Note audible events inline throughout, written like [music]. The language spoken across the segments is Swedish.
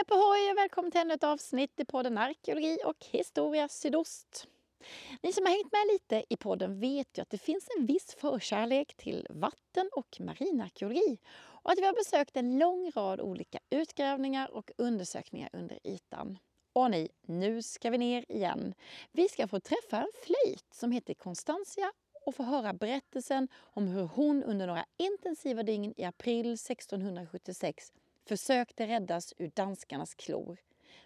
Skepp ohoj och välkommen till ännu ett avsnitt i podden Arkeologi och historia sydost. Ni som har hängt med lite i podden vet ju att det finns en viss förkärlek till vatten och marinarkeologi och att vi har besökt en lång rad olika utgrävningar och undersökningar under ytan. Och ni, nu ska vi ner igen. Vi ska få träffa en flöjt som heter Constantia och få höra berättelsen om hur hon under några intensiva dygn i april 1676 försökte räddas ur danskarnas klor.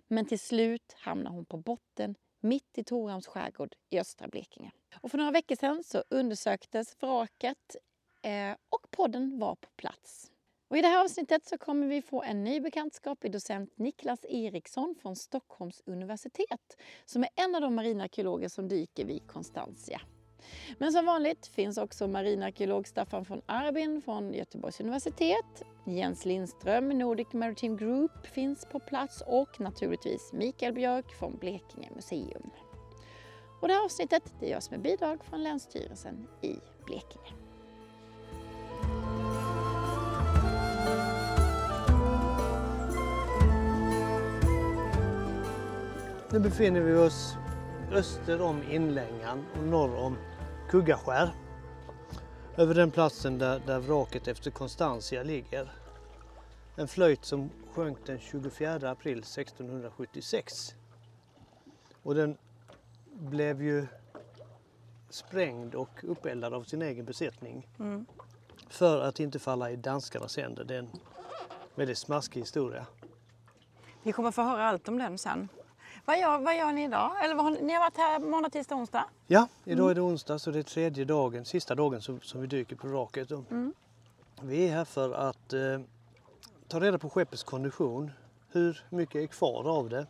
Men till slut hamnade hon på botten mitt i Torhamns skärgård i östra Blekinge. Och för några veckor sedan så undersöktes vraket eh, och podden var på plats. Och I det här avsnittet så kommer vi få en ny bekantskap i docent Niklas Eriksson från Stockholms universitet som är en av de marinarkeologer som dyker vid Constantia. Men som vanligt finns också marinarkeolog Staffan von Arbin från Göteborgs universitet. Jens Lindström, Nordic Maritime Group, finns på plats och naturligtvis Mikael Björk från Blekinge museum. Och det här avsnittet det görs med bidrag från Länsstyrelsen i Blekinge. Nu befinner vi oss öster om Inlängan och norr om Kuggaskär. Över den platsen där, där vraket efter Constantia ligger. En flöjt som sjönk den 24 april 1676. Och den blev ju sprängd och uppeldad av sin egen besättning. Mm. För att inte falla i danskarnas händer. Det är en väldigt smaskig historia. Vi kommer få höra allt om den sen. Vad gör, vad gör ni idag? Eller har ni har varit här måndag, tisdag, onsdag? Ja, idag är det onsdag så det är tredje dagen, sista dagen som, som vi dyker på vraket. Och Vi är här för att eh, ta reda på skeppets kondition. Hur mycket är kvar av det?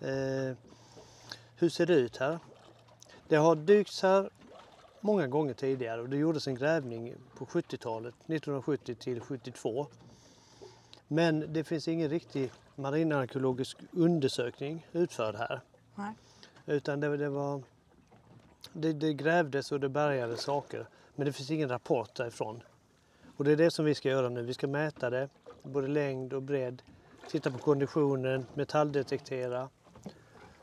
Eh, hur ser det ut här? Det har dykts här många gånger tidigare och det gjordes en grävning på 70-talet, 1970 till 72. Men det finns ingen riktig marinarkeologisk undersökning utförd här. Nej. Utan det, det var... Det, det grävdes och det bärgades saker. Men det finns ingen rapport därifrån. Och det är det som vi ska göra nu. Vi ska mäta det, både längd och bredd. Titta på konditionen, metalldetektera.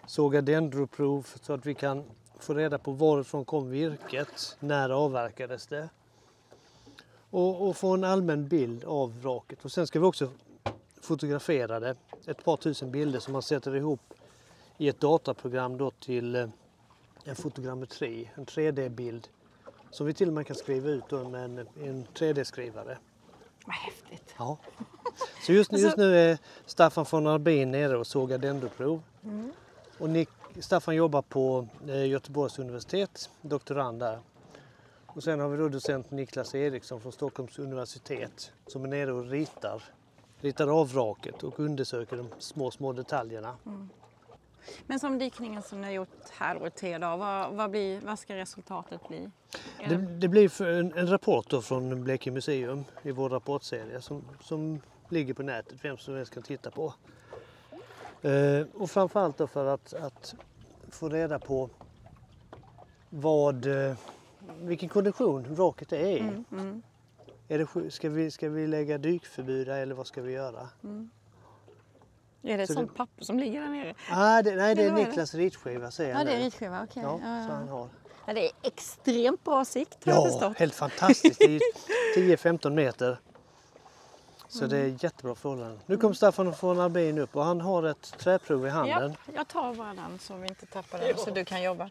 Såga dendroprov så att vi kan få reda på varifrån kom virket, när avverkades det. Och, och få en allmän bild av vraket. Och sen ska vi också fotografera det. Ett par tusen bilder som man sätter ihop i ett dataprogram då till eh, en fotogrammetri, en 3D-bild som vi till och med kan skriva ut med en, en 3D-skrivare. Vad häftigt. Ja. Så just, nu- just nu är Staffan von Arbin nere och sågar dendroprov. Och Nick, Staffan jobbar på eh, Göteborgs universitet, doktorand där. Och sen har vi då docent Niklas Eriksson från Stockholms universitet som är nere och ritar, ritar av vraket och undersöker de små, små detaljerna. Men som dykningen som ni har gjort här då i tre dagar, vad, vad, blir, vad ska resultatet bli? Det, det- blir en, en rapport från Blekinge museum i vår rapportserie som, som ligger på nätet, vem som helst kan titta på. Eh, och framförallt då för att, att få reda på vad, eh, vilken kondition vraket är i. Mm, mm. Är det, ska, vi, ska vi lägga dykförbud där eller vad ska vi göra? Är det ett Så sånt det- papper som ligger där nere? Ah, det, nej, det är det? Niklas ritskiva säger Ja, det är ritskiva, okej. Ja, Ja, så ja. han har. Ja, det är extremt bra sikt har jag Ja, förstått. helt fantastiskt. Det är ju [laughs] 10-15 meter. Så det Mm. är jättebra förhållanden. Nu kom Staffan från Albin upp och han har ett träprov i handen. Ja, jag tar bara den så vi inte tappar den så du kan jobba.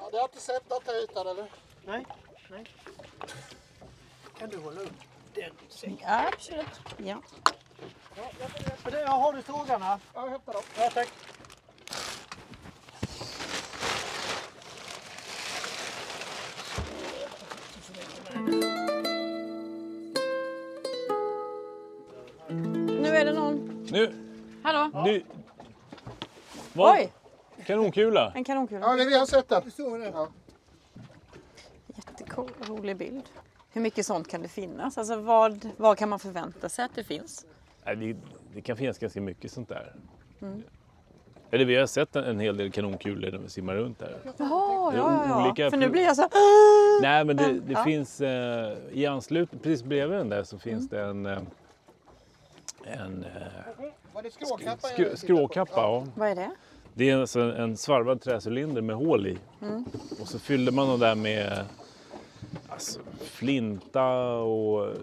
Ja, det har inte sett något här utan eller? Nej, nej. Kan du hålla upp den säcken? Ja, absolut. Ja. Ja, det- Har du sågarna? Ja, jag hämtar dem. Ja, tack. Nu är det någon. Nu, Hallå? du... Vad? Oj, Kanonkula? en kanonkula. Ja, det vi har sett den. Ja. Jättecool, rolig bild. Hur mycket sånt kan det finnas? Alltså vad, vad kan man förvänta sig att det finns? Nej, det, det kan finnas ganska mycket sånt där. Eller vi har sett en, en hel del kanonkulor när vi simmar runt där. Jaha, ja, ja, ja. olika För nu blir jag så här... [gasps] Nej men det, det Ja. finns eh, i anslutning, precis bredvid den där så finns det en, eh, en, eh, det skråkappa? Skr- skråkappa, ja. Vad är det? Det är alltså en svarvad träcylinder med hål i. Mm. Och så fyllde man den där med alltså, flinta och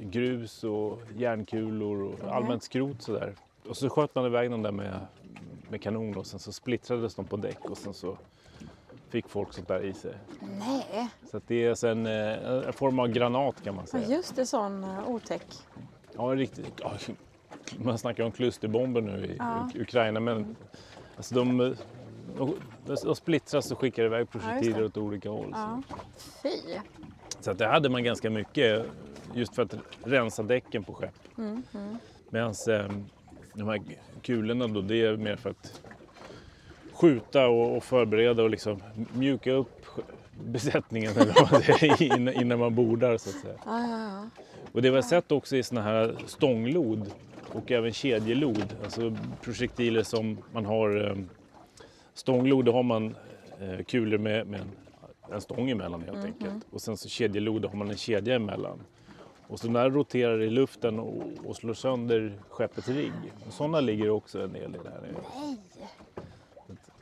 grus och järnkulor och allmänt skrot sådär. Och så sköt man iväg den där med, med kanon och sen så splittrades de på däck och sen så fick folk sånt där i sig. Nej, Så det är alltså en, eh, en form av granat kan man ja, säga. just det, sån uh, otäck. Ja, riktigt. Ja, man snackar om klusterbomber nu i Ja. Uk- Ukraina men alltså de, de, splittras och skickar iväg Ja, projektiler det. åt olika håll. Ja. Fy. Så att det hade man ganska mycket just för att rensa däcken på skepp. Mm, mm. Medan eh, de här kulorna då, det är mer för att skjuta och, och förbereda och liksom mjuka upp besättningen [laughs] innan, innan man bordar så att säga. Ja, ja, ja. Och det vi har sett också i såna här stånglod och även kedjelod, alltså projektiler som man har eh, stånglod, då har man eh, kulor med, med en, en stång emellan helt enkelt. Och sen så kedjelod, då har man en kedja emellan. Och så där roterar i luften och, och slår sönder skeppets rigg. Sådana ligger också en del i det här. Nej.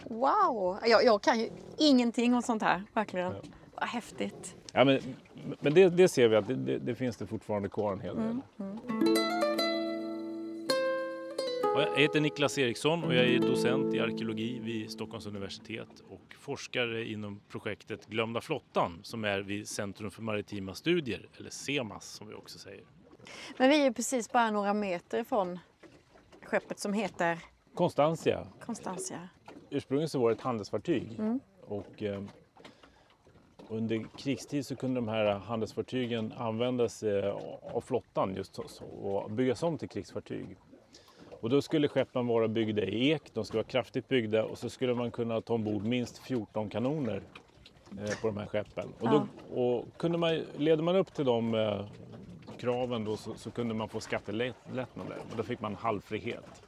Wow! Jag, jag kan ju ingenting om sånt här, verkligen. Ja. Vad häftigt. Ja, men men det, det ser vi att det, det, det finns det fortfarande kvar en hel del. Ja, Jag heter Niklas Eriksson och jag är docent i arkeologi vid Stockholms universitet och forskare inom projektet Glömda flottan som är vid Centrum för maritima studier, eller CEMAS som vi också säger. Men vi är ju precis bara några meter ifrån skeppet som heter Constantia, Constantia. ursprungligen så var det ett handelsfartyg och eh, under krigstid så kunde de här handelsfartygen användas eh, av flottan just och byggas om till krigsfartyg. Och då skulle skeppen vara byggda i ek, de skulle vara kraftigt byggda och så skulle man kunna ta ombord minst 14 kanoner eh, på de här skeppen. Och, då, och kunde man, leder man upp till de eh, kraven då så, så kunde man få skattelättnader och då fick man halvfrihet.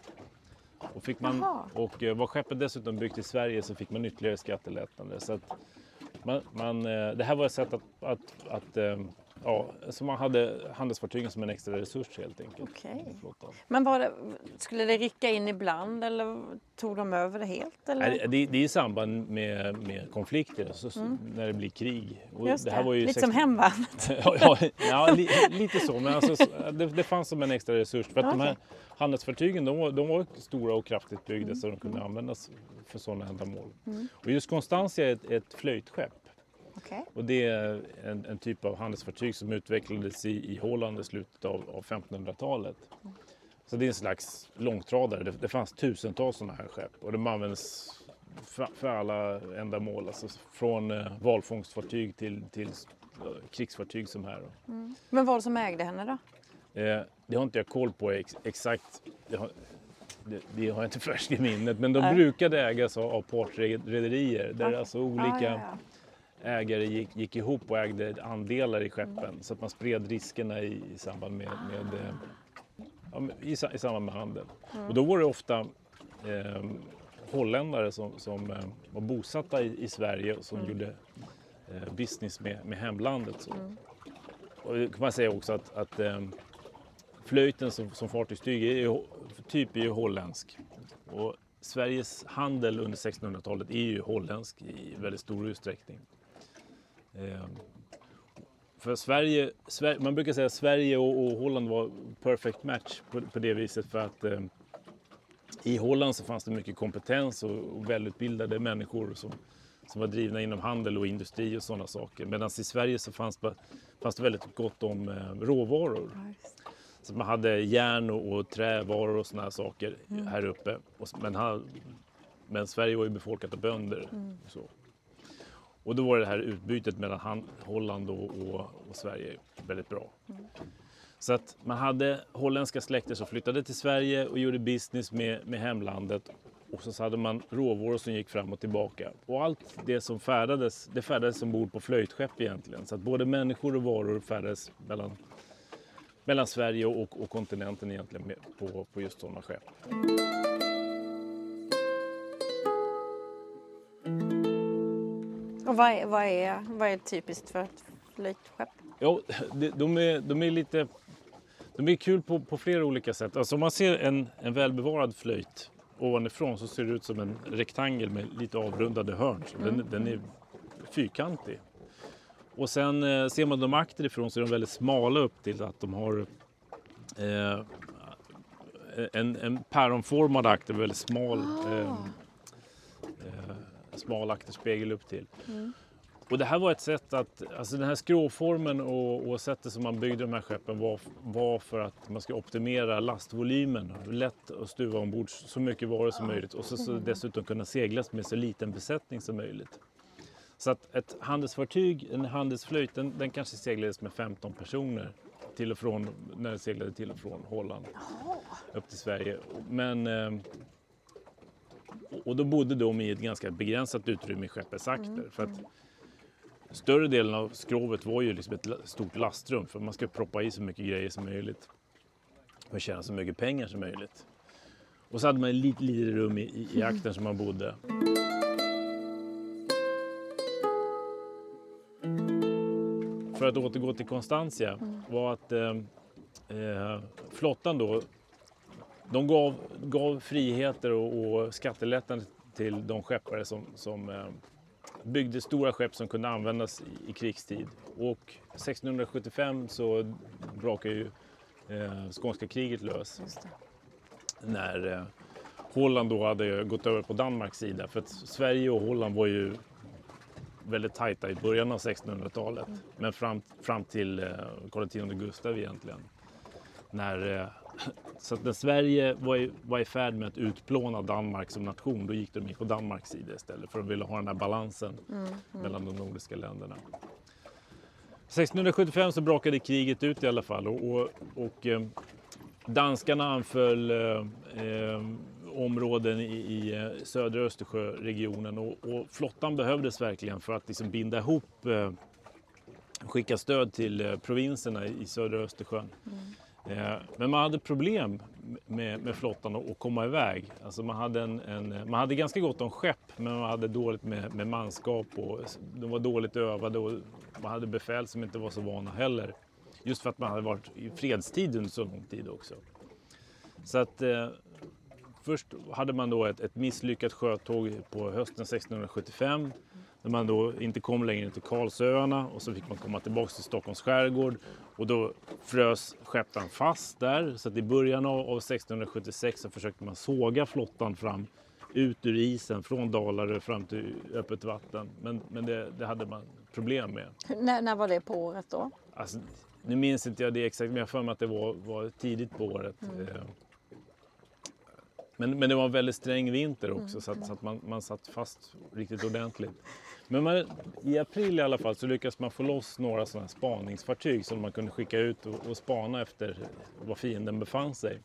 Och, fick man, Jaha. och eh, var skeppet dessutom byggt i Sverige så fick man ytterligare skattelättnader. Så man, man, eh, det här var ett sätt att, att, att eh, ja, så man hade handelsfartygen som en extra resurs helt enkelt. Okej. Men var det, skulle det rycka in ibland eller tog de över det helt? Eller? Nej, Det, det är i samband med, med konflikter, så, så, när det blir krig. Och Mm. Just det, här var ju lite som 60 hemvärnet. [laughs] ja, ja, ja, li, lite så. Men alltså, så- det, det fanns som en extra resurs. För att de här handelsfartygen de var, de var stora och kraftigt byggda Mm. så de kunde användas för sådana ändamål. Och just Constantia är ett, ett flöjtskepp. Okej. Och det är en, en typ av handelsfartyg som utvecklades i, i Holland i slutet av, av 1500-talet. Så det är en slags långtradare. Det, det fanns tusentals sådana här skepp och de används för, för alla ändamål. Alltså från eh, valfångstfartyg till, till eh, krigsfartyg som här. Men vad som ägde henne då? Eh, det har inte jag koll på ex, exakt. Det har, det, det har jag inte [laughs] färskt i minnet. Men de Nej. brukade ägas av, av partrederier. Där Okej. alltså olika Ja, ja, ja. Ägare gick, gick ihop och ägde andelar i skeppen så att man spred riskerna i, i samband med, med, eh, i, i samband med handel. Och då var det ofta eh, holländare som, som eh, var bosatta i, i Sverige och som gjorde eh, business med, med hemlandet. Så. Och det kan man säga också att, att eh, flöjten som, som fartygsstyg är typ är ju holländsk. Och Sveriges handel under 1600-talet är ju holländsk i väldigt stor utsträckning. Eh, för Sverige, Sver- man brukar säga att Sverige och, och Holland var perfect match på, på det viset för att eh, i Holland så fanns det mycket kompetens och, och välutbildade människor som, som var drivna inom handel och industri och sådana saker. Medan i Sverige så fanns, det- fanns det väldigt gott om eh, råvaror. Så man hade järn och, och trävaror och här saker här uppe. Och, men, men Sverige var ju befolkat av bönder. Och, så. Och då var det här utbytet mellan Han- Holland och, och, och Sverige väldigt bra. Så att man hade holländska släkter som flyttade till Sverige och gjorde business med, med hemlandet. Och så hade man råvaror som gick fram och tillbaka. Och allt det som färdades, det färdades ombord på flöjtskepp egentligen. Så att både människor och varor färdades mellan mellan Sverige och, och kontinenten egentligen på, på just sådana skepp. Vad är, vad, är, vad är typiskt för ett flöjtskepp? Ja, de, de, är, de är lite... De är kul på, på flera olika sätt. Alltså om man ser en, en välbevarad flöjt ovanifrån så ser det ut som en rektangel med lite avrundade hörn. Så den, den är fyrkantig. Och sen eh, ser man dem akterifrån så är de väldigt smala upp till att de har eh, en, en päronformad akter, väldigt smal, eh, eh, smal akterspegel upp till. Och det här var ett sätt att, alltså den här skråformen och, och sättet som man byggde de här skeppen var, var för att man ska optimera lastvolymen. Lätt att stuva ombord så mycket varor som möjligt och så, så dessutom kunna seglas med så liten besättning som möjligt. Så att ett handelsfartyg, en handelsflöjt, den, den kanske seglades med 15 personer till och från, när det seglade till och från Holland upp till Sverige. Men, eh, och då bodde de i ett ganska begränsat utrymme i skeppets akter. För att större delen av skrovet var ju liksom ett stort lastrum för man ska proppa i så mycket grejer som möjligt och tjäna så mycket pengar som möjligt. Och så hade man ett litet, litet rum i, i, i akten som man bodde. För att återgå till Constantia var att eh, eh, flottan då de gav, gav friheter och, och skattelättnader till de skeppare som, som eh, byggde stora skepp som kunde användas i, i krigstid. Och 1675 så brakade ju eh, skånska kriget lös när eh, Holland då hade gått över på Danmarks sida. För att Sverige och Holland var ju väldigt tajta i början av 1600-talet. Men fram, fram till eh, Karl X Gustav egentligen. När, eh, så att när Sverige var i, var i färd med att utplåna Danmark som nation, då gick de in på Danmarks sida istället för de ville ha den här balansen mellan de nordiska länderna. 1675 så brakade kriget ut i alla fall och, och, och eh, danskarna anföll eh, eh, områden i, i eh, södra Östersjöregionen och, och flottan behövdes verkligen för att liksom binda ihop, eh, skicka stöd till provinserna i, södra Östersjön. Eh, Eh, men man hade problem med, med flottan att komma iväg. Alltså man, hade en, en, man hade ganska gott om skepp men man hade dåligt med, med manskap och de var dåligt övade och man hade befäl som inte var så vana heller. Just för att man hade varit i fredstid under så lång tid också. Så att eh, först hade man då ett, ett misslyckat sjötåg på hösten 1675 när man då inte kom längre till Karlsöarna och så fick man komma tillbaka till Stockholms skärgård och då frös skeppen fast där. Så att i början av, av 1676 så försökte man såga flottan fram ut ur isen från Dalarö fram till öppet vatten. Men, men det, det hade man problem med. När, när var det på året då? Alltså, nu minns inte jag det exakt, men jag för mig att det var, var tidigt på året. Eh, Men, men det var en väldigt sträng vinter också så att, så att man, man satt fast riktigt ordentligt. Men man, i april i alla fall så lyckades man få loss några sådana här spaningsfartyg som man kunde skicka ut och, och spana efter var fienden befann sig.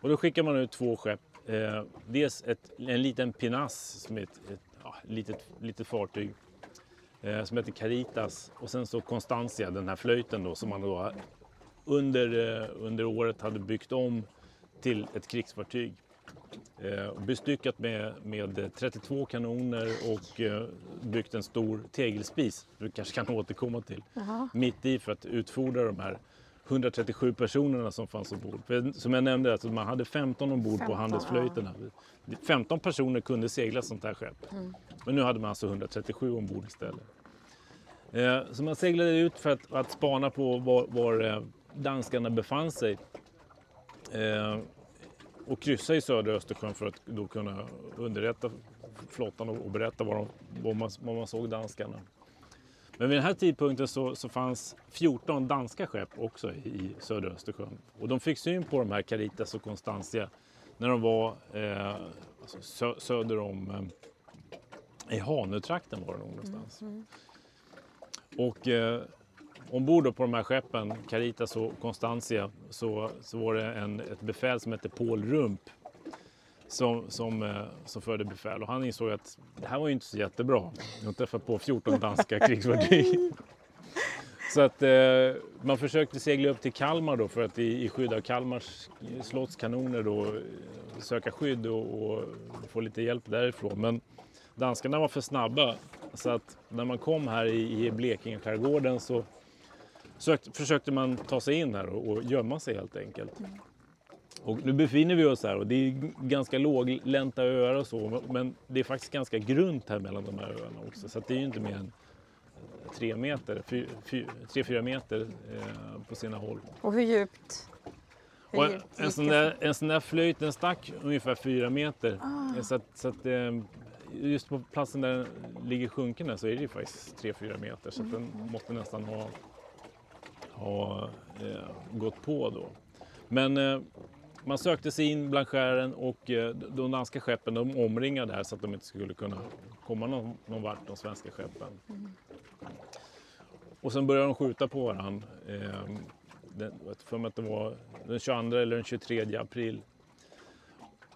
Och då skickar man ut två skepp. Eh, dels ett, en liten pinass som är ett, ett ja, litet, litet fartyg eh, som heter Caritas och sen så Constantia, den här flöjten då som man då under, eh, under året hade byggt om till ett krigsfartyg. Eh, bestyckat med, med 32 kanoner och eh, byggt en stor tegelspis, du kanske kan återkomma till, mitt i för att utfodra de här 137 personerna som fanns ombord. För Som jag nämnde, alltså man hade 15 ombord 15, på handelsflöjterna. 15 personer kunde segla sånt här skepp. Men nu hade man alltså 137 ombord istället. Eh, Så man seglade ut för att, att spana på var, var eh, danskarna befann sig. Eh, och kryssa i södra Östersjön för att då kunna underrätta flottan och, berätta var, de, var, man, var man såg danskarna. Men vid den här tidpunkten så, så fanns 14 danska skepp också i, södra Östersjön. Och de fick syn på de här Caritas och Constantia när de var eh, alltså sö, söder om eh, i Hanötrakten var det nog någonstans. Och eh, ombord på de här skeppen, Caritas och Constantia, så, så var det en, ett befäl som hette Paul Rump som, som, eh, som förde befäl. Och han insåg att det här var ju inte så jättebra. De träffade på 14 danska [laughs] krigsfartyg. Så att eh, man försökte segla upp till Kalmar då för att i, i skydd av Kalmars slottskanoner då eh, söka skydd och, och få lite hjälp därifrån. Men danskarna var för snabba så att när man kom här i, i Blekingeskärgården så sökt, försökte man ta sig in här och, och gömma sig helt enkelt. Och nu befinner vi oss här och det är ganska låglänta öar och så men det är faktiskt ganska grunt här mellan de här öarna också så att det är ju inte mer än tre meter, fy, fy, tre, fyra meter eh, på sina håll. Och hur djupt? Hur Och djupt en, sån där, en sån där flöjt den stack ungefär fyra meter. Ah. Så att, så att, eh, just på platsen där den ligger sjunken så är det ju faktiskt tre, fyra meter så att den Mm. måste nästan ha, ha eh, gått på då. Men eh, man sökte sig in bland skären och eh, de danska skeppen de omringade här så att de inte skulle kunna komma någon, någon vart, de svenska skeppen. Och sen började de skjuta på varandra. Eh, den, jag för mig att det var den 22 eller den 23 april.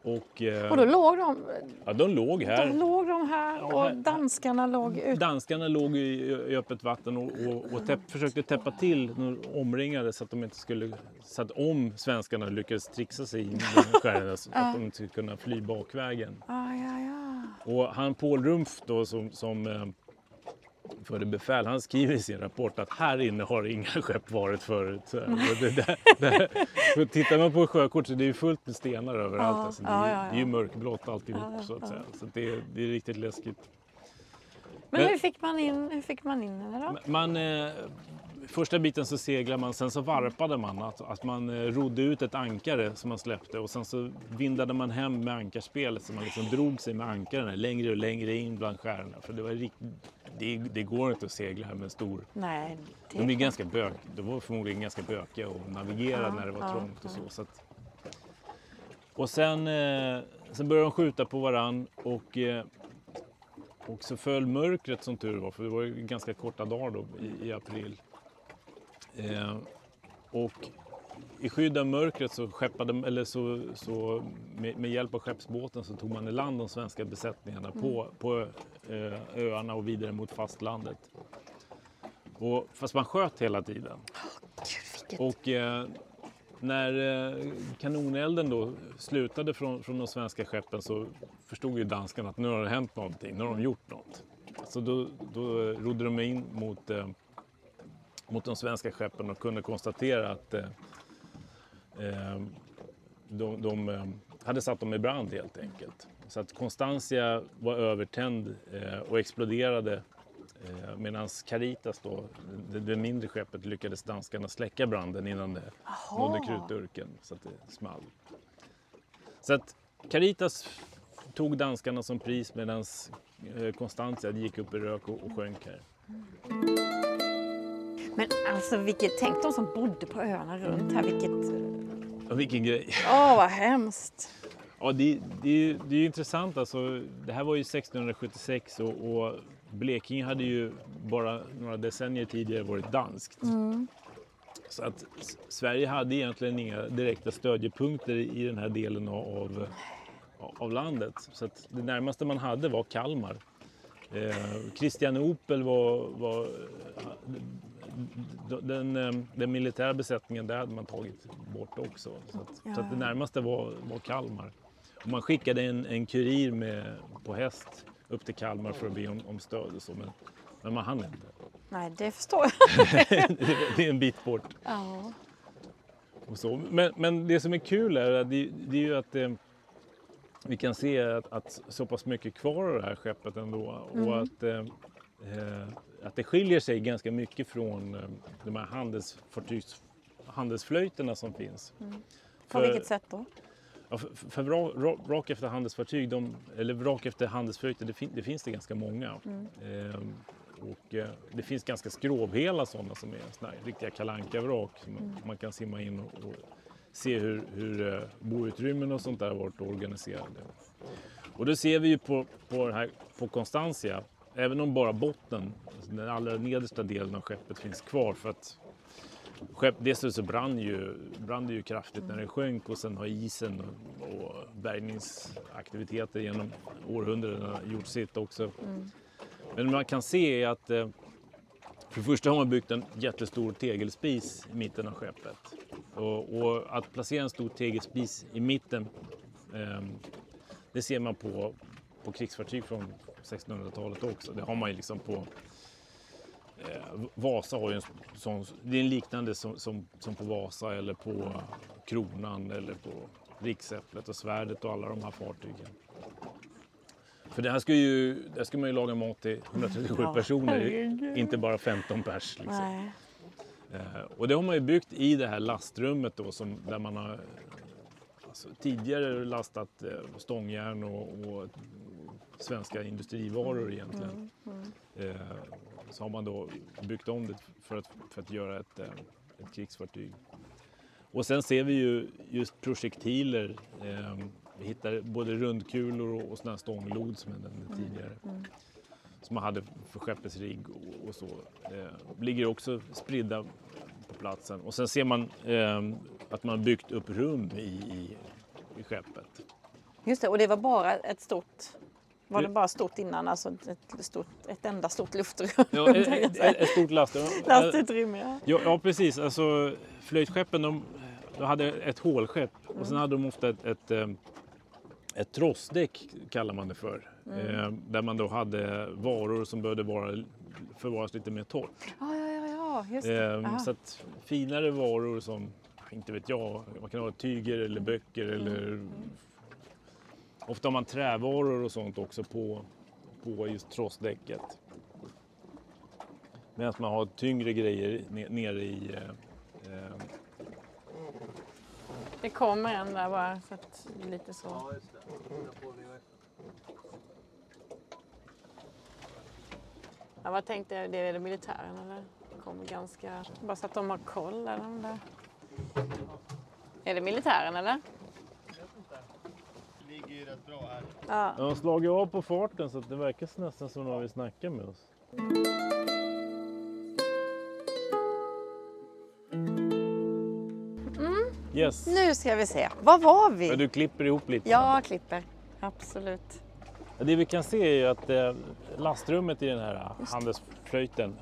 Och, eh, Och då låg de, ja, de låg här. låg de här och danskarna låg ute. Danskarna låg i, i öppet vatten och, och, och täpp, försökte täppa till de omringade så att de inte skulle... Så att om svenskarna lyckades trixa sig in i skären så att de inte skulle kunna fly bakvägen. Ah, ja, ja. Och han Paul Rumpf då som, som förde befäl, han skriver i sin rapport att här inne har inga [laughs] skepp varit förut. Och det, där, där, för tittar man på sjökort så är det ju fullt med stenar överallt. Ja, alltså, det, ja, är, ja, ja. det är ju mörkblått alltihop så att säga. Så det, är- det riktigt läskigt. Men Men- hur fick man in, hur fick man in henne då? Man, eh, första biten så seglar man, sen så varpade man. Att, att man eh, rodde ut ett ankare som man släppte och sen så vindade man hem med ankarspelet så man liksom drog sig med ankaren längre och längre in bland skärerna. För det, var rikt, det, det går inte att segla här med en stor... Nej, det De, blir ganska bök, de var förmodligen ganska bökiga att navigera Ja, när det var ja, trångt och så. så att, och sen, eh, sen började de skjuta på varann och, eh, och så föll mörkret som tur var, för det var ganska korta dagar då i, i april. Eh, och i skydd av mörkret så skeppade, eller så, så med, med hjälp av skeppsbåten så tog man i land de svenska besättningarna på, på eh, öarna och vidare mot fastlandet. Och, fast man sköt hela tiden. Gud. Och eh, när eh, kanonelden då slutade från, från de svenska skeppen så förstod ju danskarna att nu har det hänt någonting, nu har de gjort något. Så då, då rodde de in mot, eh, mot de svenska skeppen och kunde konstatera att eh, eh, de, de eh, hade satt dem i brand helt enkelt. Så att Constantia var övertänd och exploderade Medan Caritas då, det, det mindre skeppet, lyckades danskarna släcka branden innan det nådde krutdurken så att det small. Så att Caritas tog danskarna som pris medan Constantia gick upp i rök och, och sjönk här. Men alltså vilket, tänk de som bodde på öarna runt här, vilket... Och vilken grej! Åh, vad hemskt! Ja, det, det, det är ju intressant alltså. Det här var ju 1676 och, och Blekinge hade ju bara några decennier tidigare varit danskt. Så att Sverige hade egentligen inga direkta stödjepunkter i den här delen av, av, av landet. Så att det närmaste man hade var Kalmar. Eh, Kristianopel var, var den, eh, den militära besättningen där hade man tagit bort också. Så att, så att det närmaste var, var Kalmar. Och man skickade en, en kurir med, på häst upp till Kalmar för att be om, om stöd och så, men, men man hann inte. Nej, det förstår jag. [laughs] det är en bit bort. Ja. Och så. Men, men det som är kul är, det, det är ju att eh, vi kan se att, att så pass mycket kvar av det här skeppet ändå och att, eh, eh, att det skiljer sig ganska mycket från eh, de här handelsfartygs, handelsflöjterna som finns. På vilket sätt då? Ja, för, för vrak, vrak- efter handelsfartyg, de, eller vrak efter handelsflöjter, det, fin, det finns det ganska många. Ehm, och eh, det finns ganska skrovhela sådana som är såna riktiga kalanka vrak som man kan simma in och, och se hur, hur eh, boutrymmen och sånt där har varit organiserade. Och då ser vi ju på, på, här, på Constantia, även om bara botten, alltså den allra nedersta delen av skeppet finns kvar för att Skepp, dels så brann ju, brann det ju kraftigt när det sjönk och sen har isen och, och bärgningsaktiviteter genom århundradena gjort sitt också. Men man kan se är att eh, för det första har man byggt en jättestor tegelspis i mitten av skeppet. Och, och att placera en stor tegelspis i mitten ehm, det ser man på, på krigsfartyg från 1600-talet också. Det har man ju liksom på eh, Vasa har ju en sån, det är en liknande som, som, som på Vasa eller på Kronan eller på Riksäpplet och Svärdet och alla de här fartygen. För det här ska ju, där ska man ju laga mat till 137 Ja, personer, herregud. inte bara 15 pers. Liksom. Eh, och det har man ju byggt i det här lastrummet då som, där man har alltså, tidigare lastat eh, stångjärn och, och svenska industrivaror egentligen. Eh, så har man då byggt om det för att, för att göra ett, eh, ett krigsfartyg. Och sen ser vi ju just projektiler. Eh, vi hittar både rundkulor och, och såna här stånglod som jag nämnde tidigare. Som man hade för skeppets rigg och, och så. Eh, ligger också spridda på platsen. Och sen ser man eh, att man byggt upp rum i, i, i skeppet. Just det, och det var bara ett stort... Var det bara stort innan? Alltså ett, stort, ett enda stort luftrum? Ja, [laughs] ett, ett, stort last. Lastutrymme, ja. Ja, precis. Alltså, flöjtskeppen de, de hade ett hålskepp och sen hade de ofta ett, ett, eh, ett trossdäck kallar man det för. Eh, där man då hade varor som behövde vara, förvaras lite mer torrt. Ja, ja, ja, ja, just det. Eh, Aha. så att finare varor som, inte vet jag, man kan ha tyger eller böcker eller ofta har man trävaror och sånt också på, på just trossdäcket. Medan man har tyngre grejer ne- nere i eh, eh, Det kommer en där bara för att lite så. Ja, vad tänkte jag? Det är det militären eller? Det kommer ganska... Bara så att de har koll eller de där. Är det militären eller? Rätt bra här. Ja. De har slagit av på farten så att det verkar nästan som någon vill snacka med oss. Yes. Nu ska vi se. Var var vi? Men du klipper ihop lite. Jag klipper. Absolut. Ja, Det vi kan se är ju att eh, lastrummet i den här handelsflöjten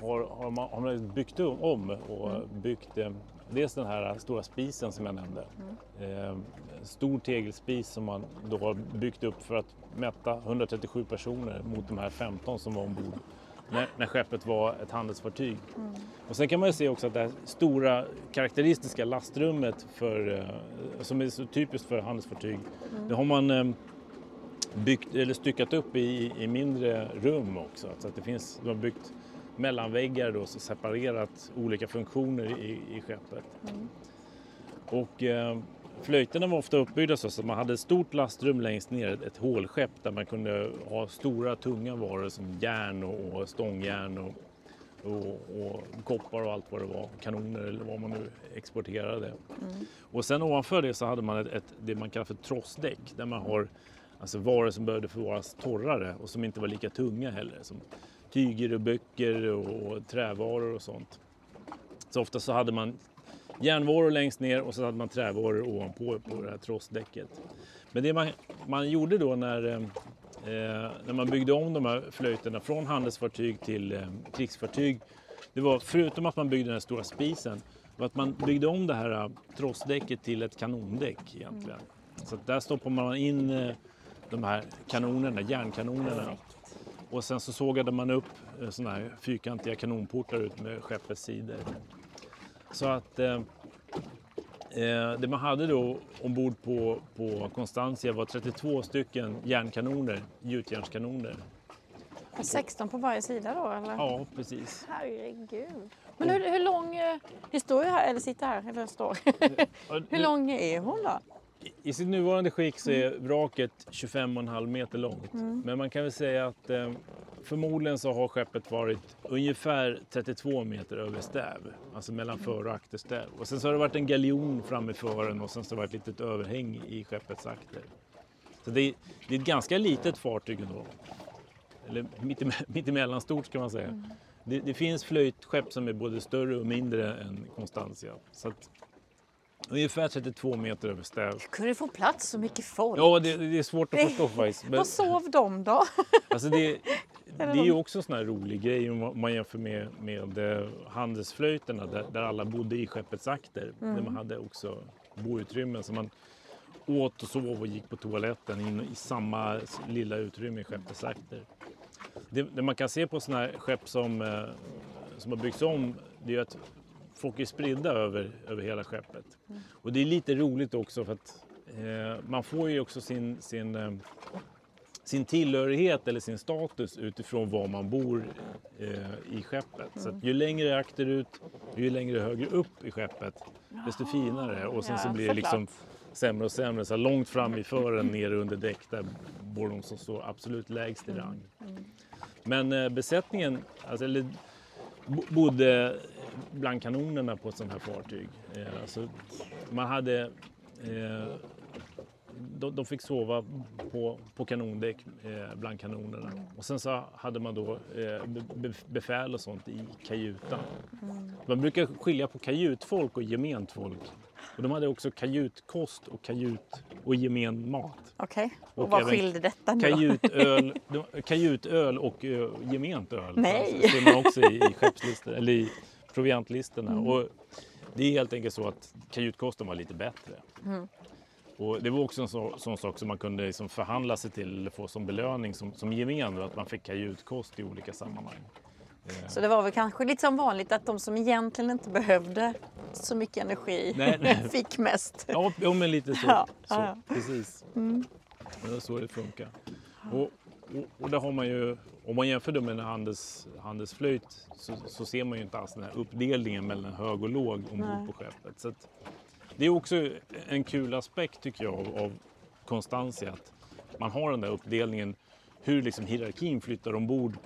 har, har, man, har man byggt om och byggt eh, dels den här stora spisen som jag nämnde. Eh, stor tegelspis som man då har byggt upp för att mätta 137 personer mot de här 15 som var ombord när, när skeppet var ett handelsfartyg. Och sen kan man ju se också att det här stora karaktäristiska lastrummet för, eh, som är så typiskt för handelsfartyg, det har man eh, byggt, eller styckat upp i, i mindre rum också. Så att det finns, de har byggt mellanväggar då, så separerat olika funktioner i, i skeppet. Och eh, flöjterna var ofta uppbyggda så att man hade ett stort lastrum längst ner, ett, hålskepp där man kunde ha stora tunga varor som järn och, och stångjärn och, och, och koppar och allt vad det var, kanoner eller vad man nu exporterade. Och sen ovanför det så hade man ett, ett, det man kallar för trossdäck där man har alltså varor som behövde förvaras torrare och som inte var lika tunga heller. Som tyger och böcker och, trävaror och sånt. Så ofta så hade man järnvaror längst ner och så hade man trävaror ovanpå på det här trossdäcket. Men det man, man gjorde då när, eh, när man byggde om de här flöjterna från handelsfartyg till eh, krigsfartyg, det var förutom att man byggde den här stora spisen, var att man byggde om det här eh, trossdäcket till ett kanondäck egentligen. Så att där stoppar man in eh, de här kanonerna, järnkanonerna. Och sen så sågade man upp eh, såna här fyrkantiga kanonportar ut med skeppets sidor. Så att eh, eh, det man hade då ombord på, på Constantia var 32 stycken järnkanoner, gjutjärnskanoner. 16 på varje sida då eller? Ja, precis. Herregud. Men hur, hur lång... eh, Det står ju här, eller sitter här, eller står. [laughs] hur lång är hon då? I sitt nuvarande skick så är vraket 25,5 meter långt. Men man kan väl säga att eh, förmodligen så har skeppet varit ungefär 32 meter över stäv. Alltså mellan för och akterstäv. Och sen så har det varit en galjon framme i fören och sen så har det varit ett litet överhäng i skeppets akter. Så det är, det är ett ganska litet fartyg ändå. Eller mitt, [laughs] mittemellan stort ska man säga. Det, det finns flöjtskepp som är både större och mindre än Constantia. Så att, ungefär 32 meter över stäv. Kunde få plats så mycket folk? Ja, det, det är svårt att Det- förstå faktiskt. Men, Var sov de då? [laughs] alltså det, det är ju också en sån här rolig grej om man- jämför med, med eh, handelsflöjterna där, där alla bodde i skeppets akter. Där man hade också boutrymmen. Så man åt och sov och gick på toaletten in i samma lilla utrymme i skeppets akter. det, det man kan se på sådana här skepp som, eh, som har byggts om, det är att folk är spridda över, över hela skeppet. Och det är lite roligt också för att eh, man får ju också sin, sin, eh, sin tillhörighet eller sin status utifrån var man bor eh, i skeppet. Så att ju längre akterut, ju längre högre upp i skeppet, desto finare. Och sen så blir det liksom sämre och sämre. Så långt fram i fören, nere under däck, där bor de som står absolut lägst i rang. Men eh, besättningen, alltså, eller, bodde bland kanonerna på ett sånt här fartyg. Eh, alltså, man hade... Eh, de, de fick sova på, på kanondäck eh, bland kanonerna. Och sen så hade man då eh, be, be, befäl och sånt i kajutan. Man brukar skilja på kajutfolk och gement folk. Och de hade också kajutkost och kajut och gemen mat. Okej, och, Och vad skilde detta nu? Kajutöl, [laughs] de- kajutöl och uh, gement öl. Nej. Alltså, ser man också i, i skeppslistor, eller i proviantlistorna. Mm. Och det är helt enkelt så att kajutkosten var lite bättre. Mm. Och det var också en så, sån sak som man kunde liksom förhandla sig till eller få som belöning som, som gemen, att man fick kajutkost i olika sammanhang. Så det var väl kanske lite som vanligt att de som egentligen inte behövde så mycket energi Nej, nej. [laughs] fick mest. Ja, ja men lite så. Ja, så ja. Precis. Det är så det funkar. Och, och, och där har man ju, om man jämför det med en handels, handelsflöjt så, så ser man ju inte alls den här uppdelningen mellan hög och låg Nej. ombord på skeppet. Så att, det är också en kul aspekt tycker jag av, av Constantia. Att man har den där uppdelningen hur liksom hierarkin flyttar ombord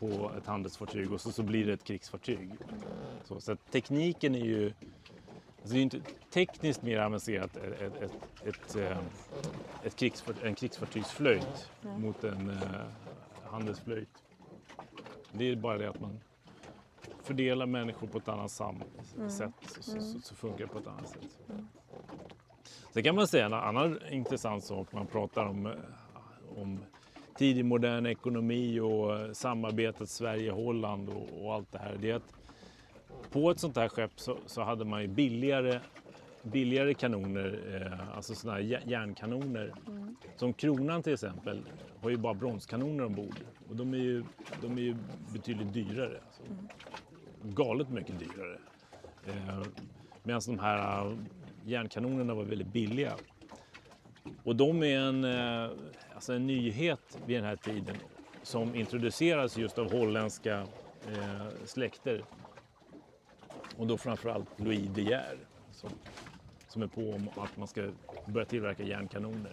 på ett handelsfartyg och så, så blir det ett krigsfartyg. Så, så tekniken är ju Alltså det är inte tekniskt mer avancerat ett, ett, ett, ett, eh, ett krigsfart, en krigsfartygsflöjt mot en eh, handelsflöjt. Det är bara det att man fördelar människor på ett annat sam sätt så, så, så, så funkar det på ett annat sätt. Sen kan man säga en annan intressant sak man pratar om, eh, tidig modern ekonomi och eh, samarbetet Sverige-Holland och, och allt det här. Det är att på ett sånt här skepp så, så hade man ju billigare, billigare kanoner, eh, alltså såna här jä- järnkanoner. Som Kronan till exempel har ju bara bronskanoner ombord och de är ju, de är ju betydligt dyrare. Alltså, galet mycket dyrare. Eh, Medan de här eh, järnkanonerna var väldigt billiga. Och de är en, eh, alltså en nyhet vid den här tiden som introduceras just av holländska eh, släkter och då framförallt Louis De Geer som, som är på om att man ska börja tillverka järnkanoner.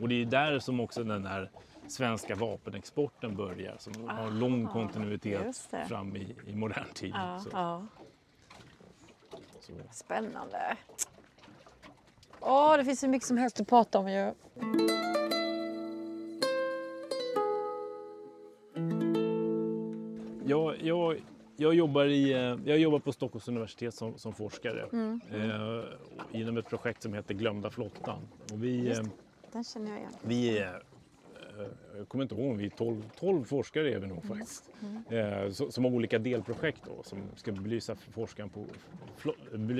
Och det är där som också den här svenska vapenexporten börjar som har en lång kontinuitet just det. fram i, i modern tid. Ja, Så, ja. så. Spännande. Åh, det finns så mycket som helst att prata om ju. Jag, jag, jag, jobbar i, eh, jag jobbar på Stockholms universitet som, som forskare eh, inom ett projekt som heter Glömda flottan. Och vi, eh, Den känner jag igen. Vi är, eh, jag kommer inte ihåg om vi är 12, 12 forskare är vi nog faktiskt. Eh, så- Som har olika delprojekt då, som ska belysa forskaren på,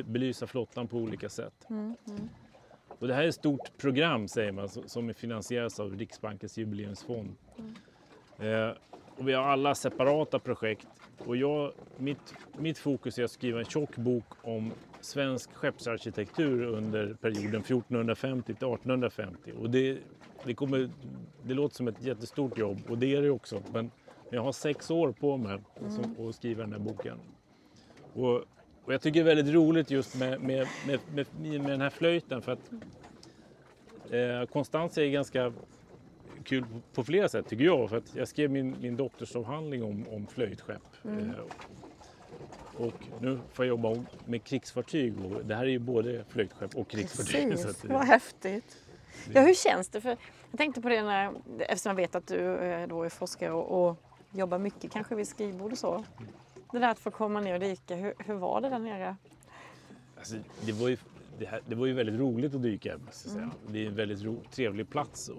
belysa flottan på olika sätt. Och det här är ett stort program säger man som- finansieras av Riksbankens jubileumsfond. Eh, och vi har alla separata projekt och jag, mitt, mitt fokus är att skriva en tjock bok om svensk skeppsarkitektur under perioden 1450 till 1850. Och det, det, kommer, det låter som ett jättestort jobb och det är det också. Men jag har sex år på mig som, att skriva den här boken. Och, och jag tycker det är väldigt roligt just med, med, med, med, med den här flöjten för att eh, är ganska kul på- på flera sätt tycker jag. För att jag skrev min, min doktorsavhandling om, om flöjtskepp. Eh, och nu får jag jobba med krigsfartyg och det här är ju både flöjtskepp och krigsfartyg. så Precis, att, vad häftigt. Ja, hur känns det? För jag tänkte på det när, eftersom jag vet att du eh, då är forskare och, och jobbar mycket kanske vid skrivbord och så. Det där att få komma ner och dyka, hur, hur var det där nere? Alltså, det, var ju, det, här, det var ju väldigt roligt att dyka. Måste säga. Det är en väldigt ro, trevlig plats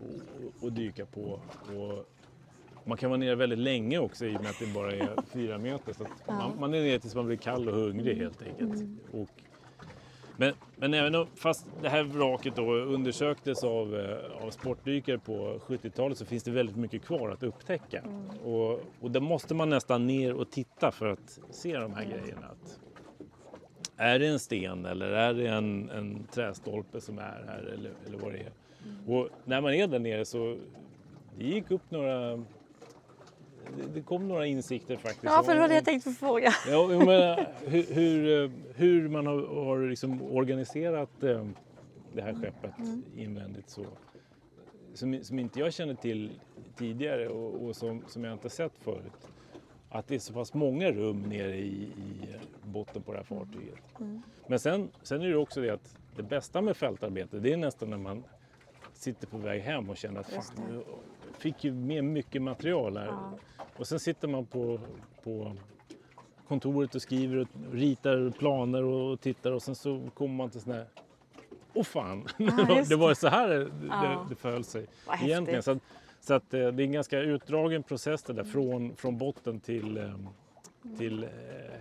att, dyka på. Och man kan vara nere väldigt länge också i och med att det bara är fyra meter. Så man, man är nere tills man blir kall och hungrig helt enkelt. Och Men, men även fast det här vraket då undersöktes av, eh, av sportdykare på 70-talet så finns det väldigt mycket kvar att upptäcka. Och, och där måste man nästan ner och titta för att se de här grejerna. Att, är det en sten eller är det en, en trästolpe som är här eller, eller vad det är? Och när man är där nere så det gick upp några det- kom några insikter faktiskt. Ja, för det var det jag tänkte fråga. Ja, menar, hur, hur, eh, hur man har, har liksom organiserat eh, det här skeppet invändigt så, som, som inte jag känner till tidigare och, och som, som jag inte sett förut. Att det är så pass många rum nere i, i botten på det här fartyget. Men sen, sen är det också det att det bästa med fältarbete det är nästan när man sitter på väg hem och känner att fan, fick ju med mycket material här. Och sen sitter man på, på kontoret och skriver och ritar planer och tittar och sen så kommer man till sån här Åh fan, [laughs] just det var så här det, Ja. det förhöll sig Vad egentligen. Så, att, så att eh, det är en ganska utdragen process det där från, från botten till, eh, till eh,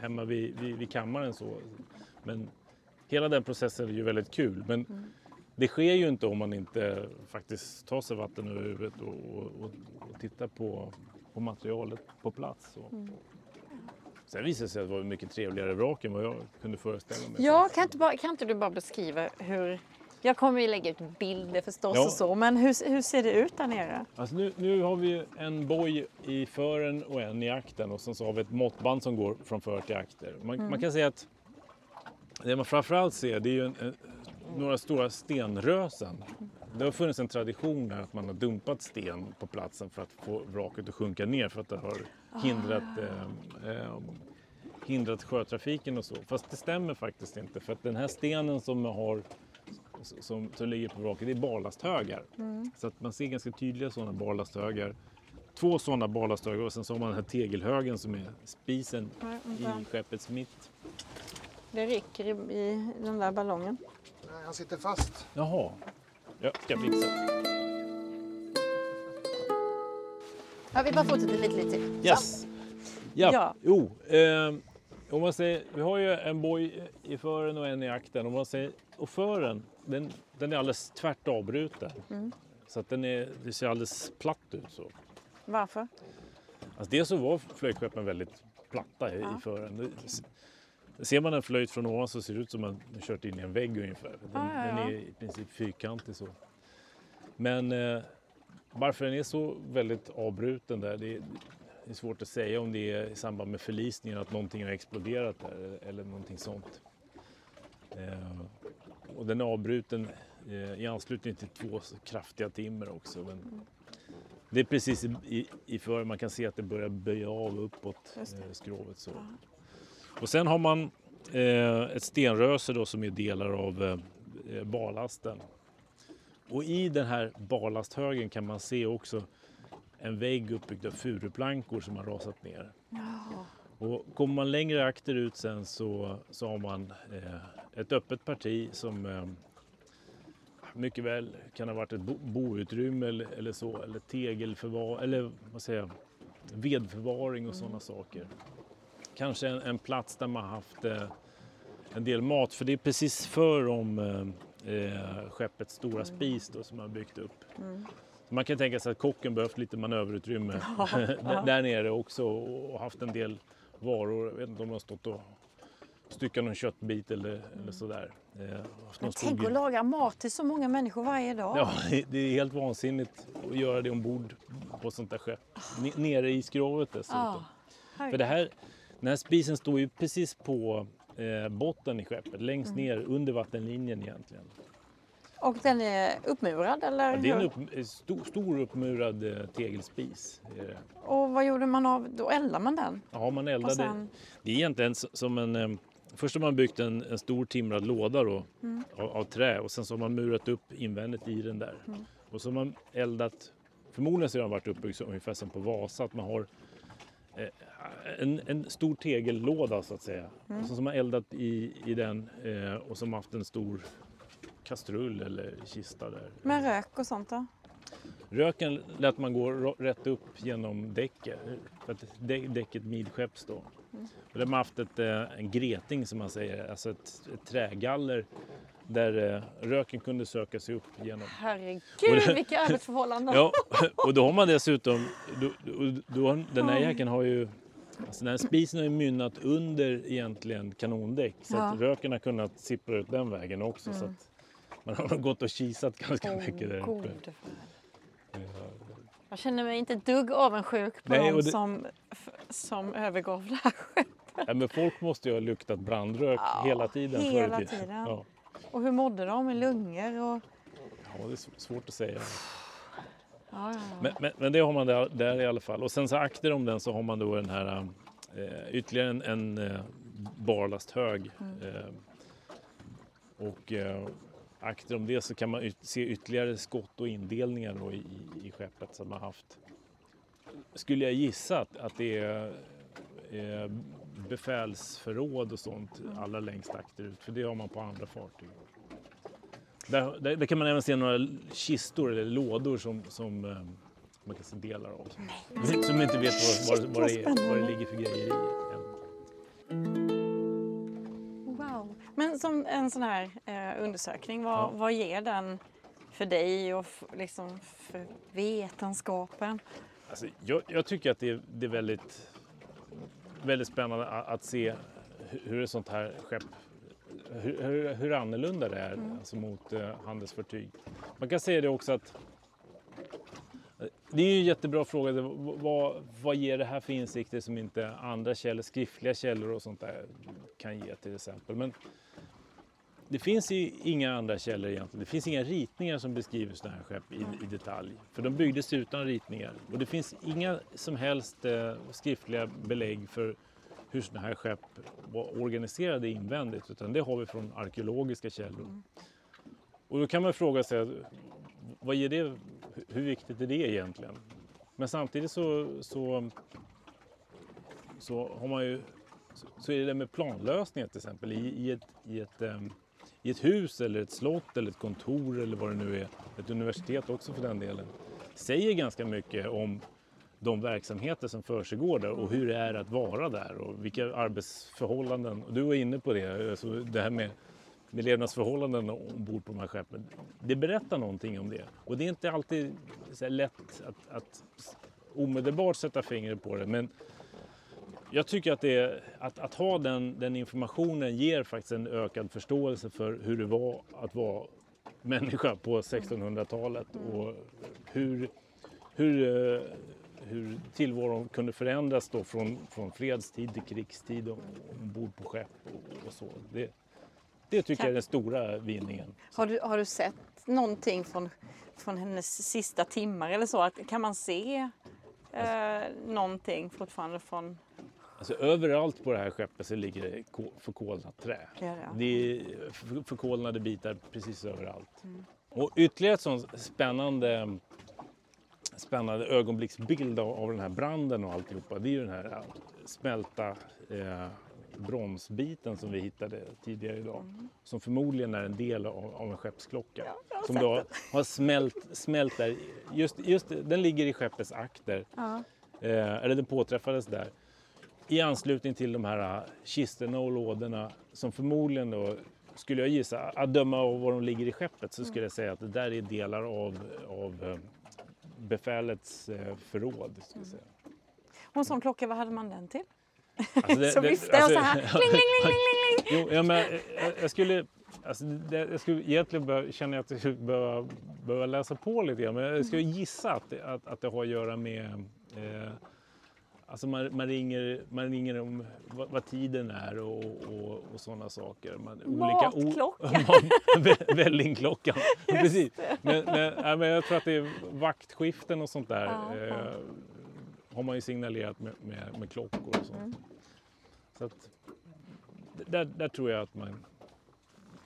hemma vid, vid, vid kammaren. Så. Men hela den processen är ju väldigt kul. Men det sker ju inte om man inte faktiskt tar sig vatten över huvudet och, och, och, och tittar på, på materialet på plats. Så. Sen visade det sig att det var mycket trevligare vrak än vad jag kunde föreställa mig. Ja, kan inte, bara, kan inte du bara beskriva hur... Jag kommer ju lägga ut bilder förstås Ja. och så, men hur, hur ser det ut där nere? Alltså nu, nu har vi en boj i fören och en i akten och sen så har vi ett måttband som går från för till akter. Man, man kan säga att det man framförallt ser det är ju en, en, några stora stenrösen. Det har funnits en tradition där att man har dumpat sten på platsen för att få vraket att sjunka ner för att det har hindrat, eh, eh, hindrat sjötrafiken och så. Fast det stämmer faktiskt inte för att den här stenen som har som, som ligger på vraket, det är barlasthögar. Så att man ser ganska tydliga sådana barlasthögar. Två sådana barlasthögar och sen så har man den här tegelhögen som är spisen i skeppets mitt. Det rycker i, i den där ballongen. Nej, han sitter fast. Jaha, jag ska fixa. Jag vill bara fortsätta lite, lite till. Yes! Ja, Ja. jo. Eh, om man säger, vi har ju en boj i fören och en i akten. Om man säger, och fören, den, den är alldeles tvärt avbruten. Så att den är, det ser alldeles platt ut så. Varför? Alltså dels så var flöjtskeppen väldigt platta i, i fören. Ser man en flöjt från ovan så ser det ut som att man kört in i en vägg ungefär. Den, Ja, ja, den ja. är i princip fyrkantig så. Men eh, varför den är så väldigt avbruten där, det är, det är svårt att säga om det är i samband med förlisningen, att någonting har exploderat där eller, eller någonting sånt. Eh, och den är avbruten eh, i anslutning till två kraftiga timmer också. Men det är precis i, i, i för man kan se att det börjar böja av uppåt eh, skrovet. Så. Och sen har man eh, ett stenröse då som är delar av eh, barlasten. Och i den här barlasthögen kan man se också en vägg uppbyggd av furuplankor som har rasat ner. Och kommer man längre akterut sen så, så har man eh, ett öppet parti som eh, mycket väl kan ha varit ett bo, boutrymme eller, eller så, eller tegelförvar, eller vad säger jag, vedförvaring och sådana saker. Kanske en, en plats där man haft eh, en del mat, för det är precis för om eh, eh, skeppets stora spis då, som man byggt upp. Så man kan tänka sig att kocken behövt lite manöverutrymme [laughs] [laughs] där, där nere också och haft en del varor. Jag vet inte om de har stått och styckat någon köttbit eller, eller sådär. Eh, Men tänk att laga mat till så många människor varje dag. Ja, det- är helt vansinnigt att göra det ombord på sånt där skepp. N- Nere i skrovet dessutom. Ja. För det här, den här spisen står ju precis på eh, botten i skeppet, längst Mm. ner under vattenlinjen egentligen. Och den är uppmurad eller? Ja, det är en upp, en stor, stor uppmurad eh, tegelspis. det. Och vad gjorde man av? Då eldar man den? Ja, man eldade. Sen- Det är egentligen som en... Eh, först har man byggt en, en stor timrad låda då, Mm. av, av trä och sen så har man murat upp invändigt i den där. Mm. Och så har man eldat, förmodligen så har den varit uppbyggd ungefär som på Vasa, att man har eh, en, en stor tegellåda så att säga. Mm. Och så har man eldat i, i den eh, och man haft en stor kastrull eller kista där. Med rök och sånt då? Röken lät man gå rätt upp genom däcket, för att dä- däcket midskepps då. Och de har haft ett, eh, en greting som man säger, alltså ett, ett trägaller där eh, röken kunde söka sig upp genom. Herregud det- vilka arbetsförhållanden! [laughs] Ja, och då har man dessutom, då, då, då, den här jäkeln har ju, alltså den här spisen har ju mynnat under egentligen kanondäck så att Ja. röken har kunnat sippra ut den vägen också. Så att man har gått och kisat ganska Åh, mycket där uppe. fan. Jag känner mig inte ett dugg avundsjuk på Nej, det- som, som övergav det här skeppet. Ja, men folk måste ju ha luktat brandrök Ja, hela tiden. i hela tiden. Ja. Och hur mådde de med lungor? Och... ja, det är svårt att säga. Ja, ja, Men, men, men det har man där, där i alla fall. Och sen så akter om den så har man då den här eh, ytterligare en, en eh, barlasthög. Eh, och eh, akter om det så kan man se ytterligare skott och indelningar i, i, i skeppet som man haft. Skulle jag gissa att, att det är eh, befälsförråd och sånt allra längst akterut, för det har man på andra fartyg. Där, där, där kan man även se några kistor eller lådor som, som eh, man kan se delar av. Som, som inte vet vad, vad, vad, det, är, vad det ligger för grejer i. en sån här eh, undersökning, vad, Ja. vad ger den för dig och liksom för vetenskapen? Alltså, jag, jag tycker att det är, det är väldigt, väldigt spännande att, att se hur, ett sånt här skepp hur, hur, hur annorlunda det är alltså mot eh, handelsfartyg. Man kan säga det också att eh, det är ju en jättebra fråga. Vad, vad ger det här för insikter som inte andra källor, skriftliga källor och sånt där kan ge till exempel. Men det finns ju inga andra källor egentligen. Det finns inga ritningar som beskriver sådana här skepp i, i detalj. För de byggdes utan ritningar. Och det finns inga som helst eh, skriftliga belägg för hur sådana här skepp var organiserade invändigt. Utan det har vi från arkeologiska källor. Och då kan man fråga sig, vad ger det, hur viktigt är det egentligen? Men samtidigt så, så, så har man ju så- är det med planlösningar till exempel i, i, ett, i, ett, ehm, i ett hus eller ett slott eller ett kontor eller vad det nu är, ett universitet också för den delen, säger ganska mycket om de verksamheter som försiggår där och hur det är att vara där och vilka arbetsförhållanden. Du var inne på det, alltså det här med, med levnadsförhållanden ombord på de här skeppen. Det berättar någonting om det och det är inte alltid så här lätt att, att omedelbart sätta fingret på det men jag tycker att, det att, att ha den, den informationen ger faktiskt en ökad förståelse för hur det var att vara människa på 1600-talet och hur, hur, eh, hur tillvaron kunde förändras då från, från fredstid till krigstid och ombord på skepp och, och så. Det, det tycker jag är den stora vinningen. Har du, har du sett någonting från, från hennes sista timmar eller så? Att, kan man se eh, någonting fortfarande från... Alltså, överallt på det här skeppet så ligger det ko- förkolnat trä. Ja, ja. Det är för- förkolnade bitar precis överallt. Och ytterligare ett sånt spännande, spännande ögonblicksbild av, av den här branden och alltihopa, det är ju den här äh, smälta eh, bromsbiten som vi hittade tidigare idag. Som förmodligen är en del av, av en skeppsklocka. har som då har smält, smält där. Just, just, den ligger i skeppets akter. Ja. Eh, eller den påträffades där. I anslutning till de här äh, kistorna och lådorna som förmodligen då, skulle jag gissa, att döma av var de ligger i skeppet så skulle jag säga att det där är delar av, av eh, befälets eh, förråd. Ska jag säga. Och en sån klocka, vad hade man den till? Alltså det- [laughs] Så det- viftar jag så här. alltså- [laughs] Kling, kling, kling, kling, kling. Jo, ja, men jag, jag skulle, alltså det, jag skulle egentligen behöva, känner jag att jag skulle behöva, behöva läsa på lite grann. Men jag skulle gissa att det, att, att det har att göra med eh, Alltså man, man, ringer, man ringer om vad, vad tiden är och, och, och sådana saker. Man, Matklocka. [laughs] Vä- Vällingklockan. [laughs] Precis. Men, men, ja, men jag tror att det är vaktskiften och sånt där. Ja. Eh, har man ju signalerat med, med, med klockor och sånt. Mm. Så att, där, där tror jag att man...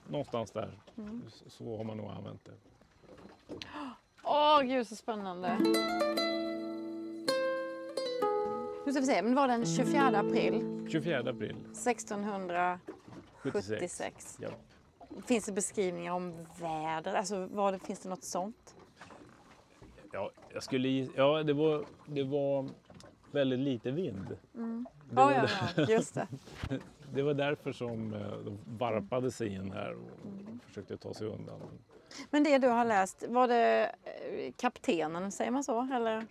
Någonstans där Mm. så, så har man nog använt det. Åh, gud så spännande. Nu ska vi se, men det var den 24 april 24 april 1676. 76. Ja. Finns det beskrivningar om väder? Alltså, var det, finns det något sånt? Ja, jag skulle, ja det, var, det var väldigt lite vind. Det, Ja, var, ja, ja, just det. [laughs] det var därför som eh, de varpade sig in här och försökte ta sig undan. Men det du har läst, var det eh, kaptenen, säger man så? Eller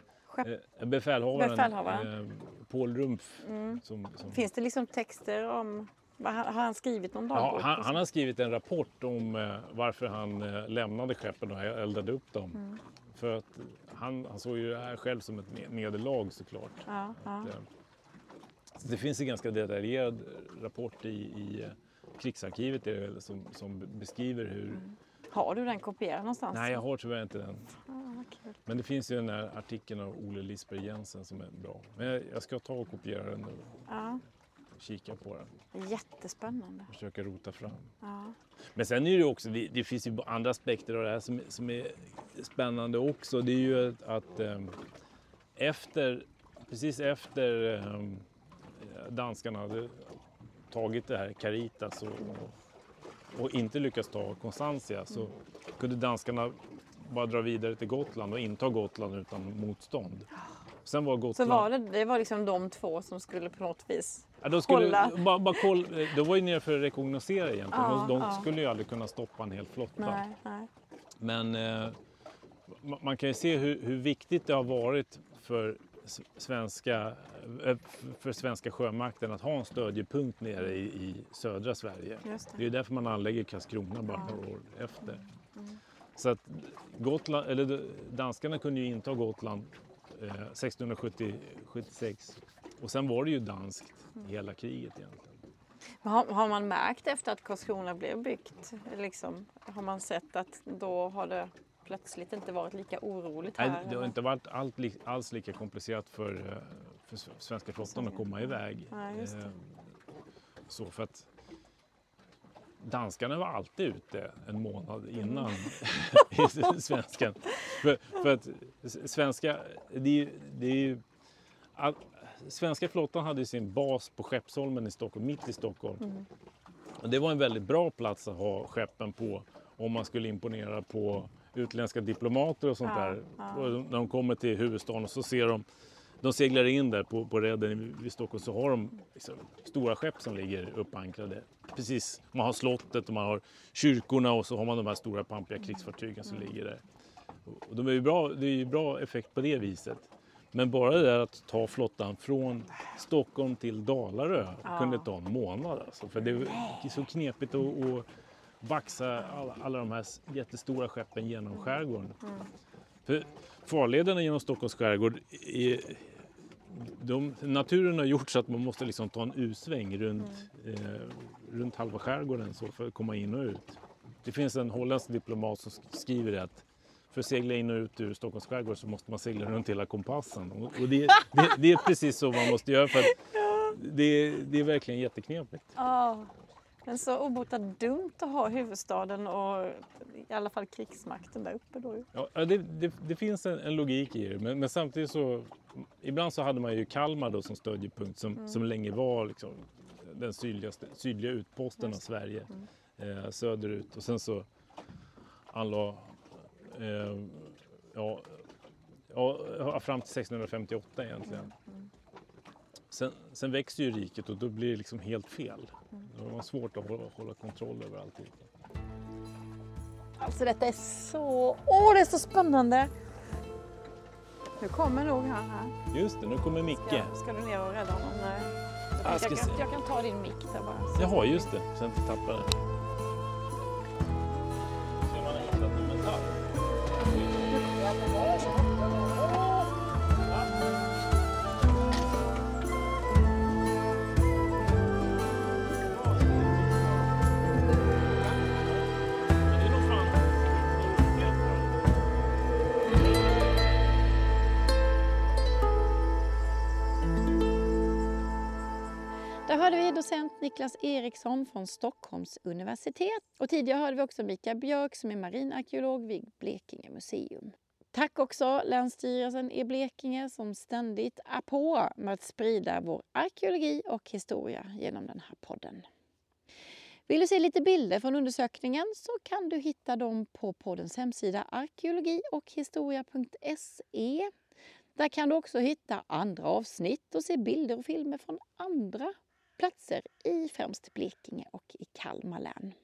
Befälhavaren, Befälhavaren. Eh, Paul Rumpf. Som, som, Finns det liksom texter om... Har han skrivit någon ja, dagbok? han, han har skrivit en rapport om eh, varför han eh, lämnade skeppen och eldade upp dem. För att han, han såg ju det här själv som ett ne- nederlag såklart. Ja, ja. Eh, Så det finns en ganska detaljerad rapport i, i eh, krigsarkivet det som, som beskriver hur... Har du den kopierad någonstans? Nej, jag har tyvärr inte den. Ja, kul. Men det finns ju den här artikeln av Ole Lisberg Jensen som är bra. Men jag, jag ska ta och kopiera den och Ja, kika på den. jättespännande. Försöka rota fram. Ja. Men sen är det också, det, det finns ju andra aspekter av det här som, som är spännande också. Det är ju att, att ehm, efter, precis efter ehm, danskarna hade tagit det här Caritas och, och, och inte lyckats ta Constantia så kunde danskarna bara dra vidare till Gotland och inta Gotland utan motstånd. Sen var Så Gotland... var det, det var liksom de två som skulle på något vis... Ja, de skulle, Hålla. bara, bara koll, de var ju nere för att rekognosera egentligen. Ja, de de ja. skulle ju aldrig kunna stoppa en hel flotta. Nej, nej. Men eh, ma- man kan ju se hur, hur viktigt det har varit för svenska, eh, för svenska sjömakten att ha en stödjepunkt nere i, i södra Sverige. Det är det. ju därför man anlägger Karlskrona bara Ja. några år efter. Så att Gotland, eller danskarna kunde ju inta Gotland eh, 1676 och sen var det ju danskt hela kriget egentligen. Har, har man märkt efter att Karlskrona blev byggt, liksom, har man sett att då har det plötsligt inte varit lika oroligt här? Nej, det har inte varit allt, alls lika komplicerat för, eh, för svenska flottan att komma iväg. Nej, just det. Eh, Så för att danskarna var alltid ute en månad innan [laughs] i svenskan. För, för att svenska, det är, ju- det är ju, all, svenska flottan hade sin bas på Skeppsholmen i Stockholm, mitt i Stockholm. Mm. Och det var en väldigt bra plats att ha skeppen på om man skulle imponera på utländska diplomater och sånt Ja, där. ja. Och när de kommer till huvudstaden och så ser de, de seglar in där på, på redden vid Stockholm så har de liksom stora skepp som ligger uppankrade. Precis, man har slottet och man har kyrkorna och så har man de här stora pampiga krigsfartygen som ligger där. Och de är ju bra, det är ju bra effekt på det viset. Men bara det där att ta flottan från Stockholm till Dalarö Ja. kunde ta en månad. Alltså, för det är så knepigt att, att vaxa alla, alla de här jättestora skeppen genom skärgården. För farlederna genom Stockholms skärgård är, de, naturen har gjort så att man måste liksom ta en U-sväng runt, eh, runt halva skärgården så för att komma in och ut. Det finns en holländsk diplomat som sk- skriver att för att segla in och ut ur Stockholms skärgård så måste man segla runt hela kompassen. Och, och det, det, det är precis så man måste göra för att [laughs] det, det är verkligen jätteknepigt. Ja, men så obotat dumt att ha huvudstaden och i alla fall krigsmakten där uppe då. Ja, det, det, det finns en, en logik i det, men, men samtidigt så... Ibland så hade man ju Kalmar då som stödjepunkt som, som länge var liksom den sydligaste, sydliga utposten av Sverige eh, söderut. Och sen så anlade... Eh, ja, ja, fram till 1658 egentligen. Sen, sen växer ju riket och då blir det liksom helt fel. Det var svårt att hålla, hålla kontroll över allting. Alltså detta är så... Åh, det är så spännande! Nu kommer nog han här. Just det, nu kommer Micke. Ska, ska du ner och rädda honom? Nej. Jag Jag, ska kan, jag kan ta din mick där bara. Så. Jaha, just det. Så jag inte tappar den. Docent Niklas Eriksson från Stockholms universitet. Och tidigare hörde vi också Mikael Björk som är marinarkeolog vid Blekinge museum. Tack också Länsstyrelsen i Blekinge som ständigt är på med att sprida vår arkeologi och historia genom den här podden. Vill du se lite bilder från undersökningen så kan du hitta dem på poddens hemsida arkeologi och historia.se. Där kan du också hitta andra avsnitt och se bilder och filmer från andra platser i främst Blekinge och i Kalmar län.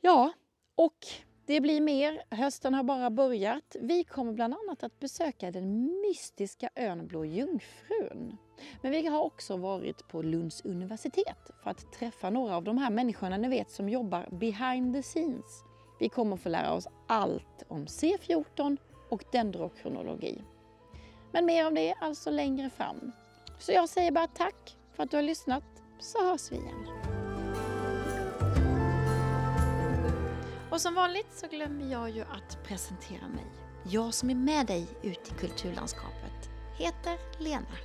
Ja, och det blir mer. Hösten har bara börjat. Vi kommer bland annat att besöka den mystiska ön Blå Jungfrun. Men vi har också varit på Lunds universitet för att träffa några av de här människorna ni vet som jobbar behind the scenes. Vi kommer få lära oss allt om C14 och dendrokronologi. Men mer om det alltså längre fram. Så jag säger bara tack för att du har lyssnat så hörs vi igen. Och som vanligt så glömmer jag ju att presentera mig. Jag som är med dig ute i kulturlandskapet heter Lena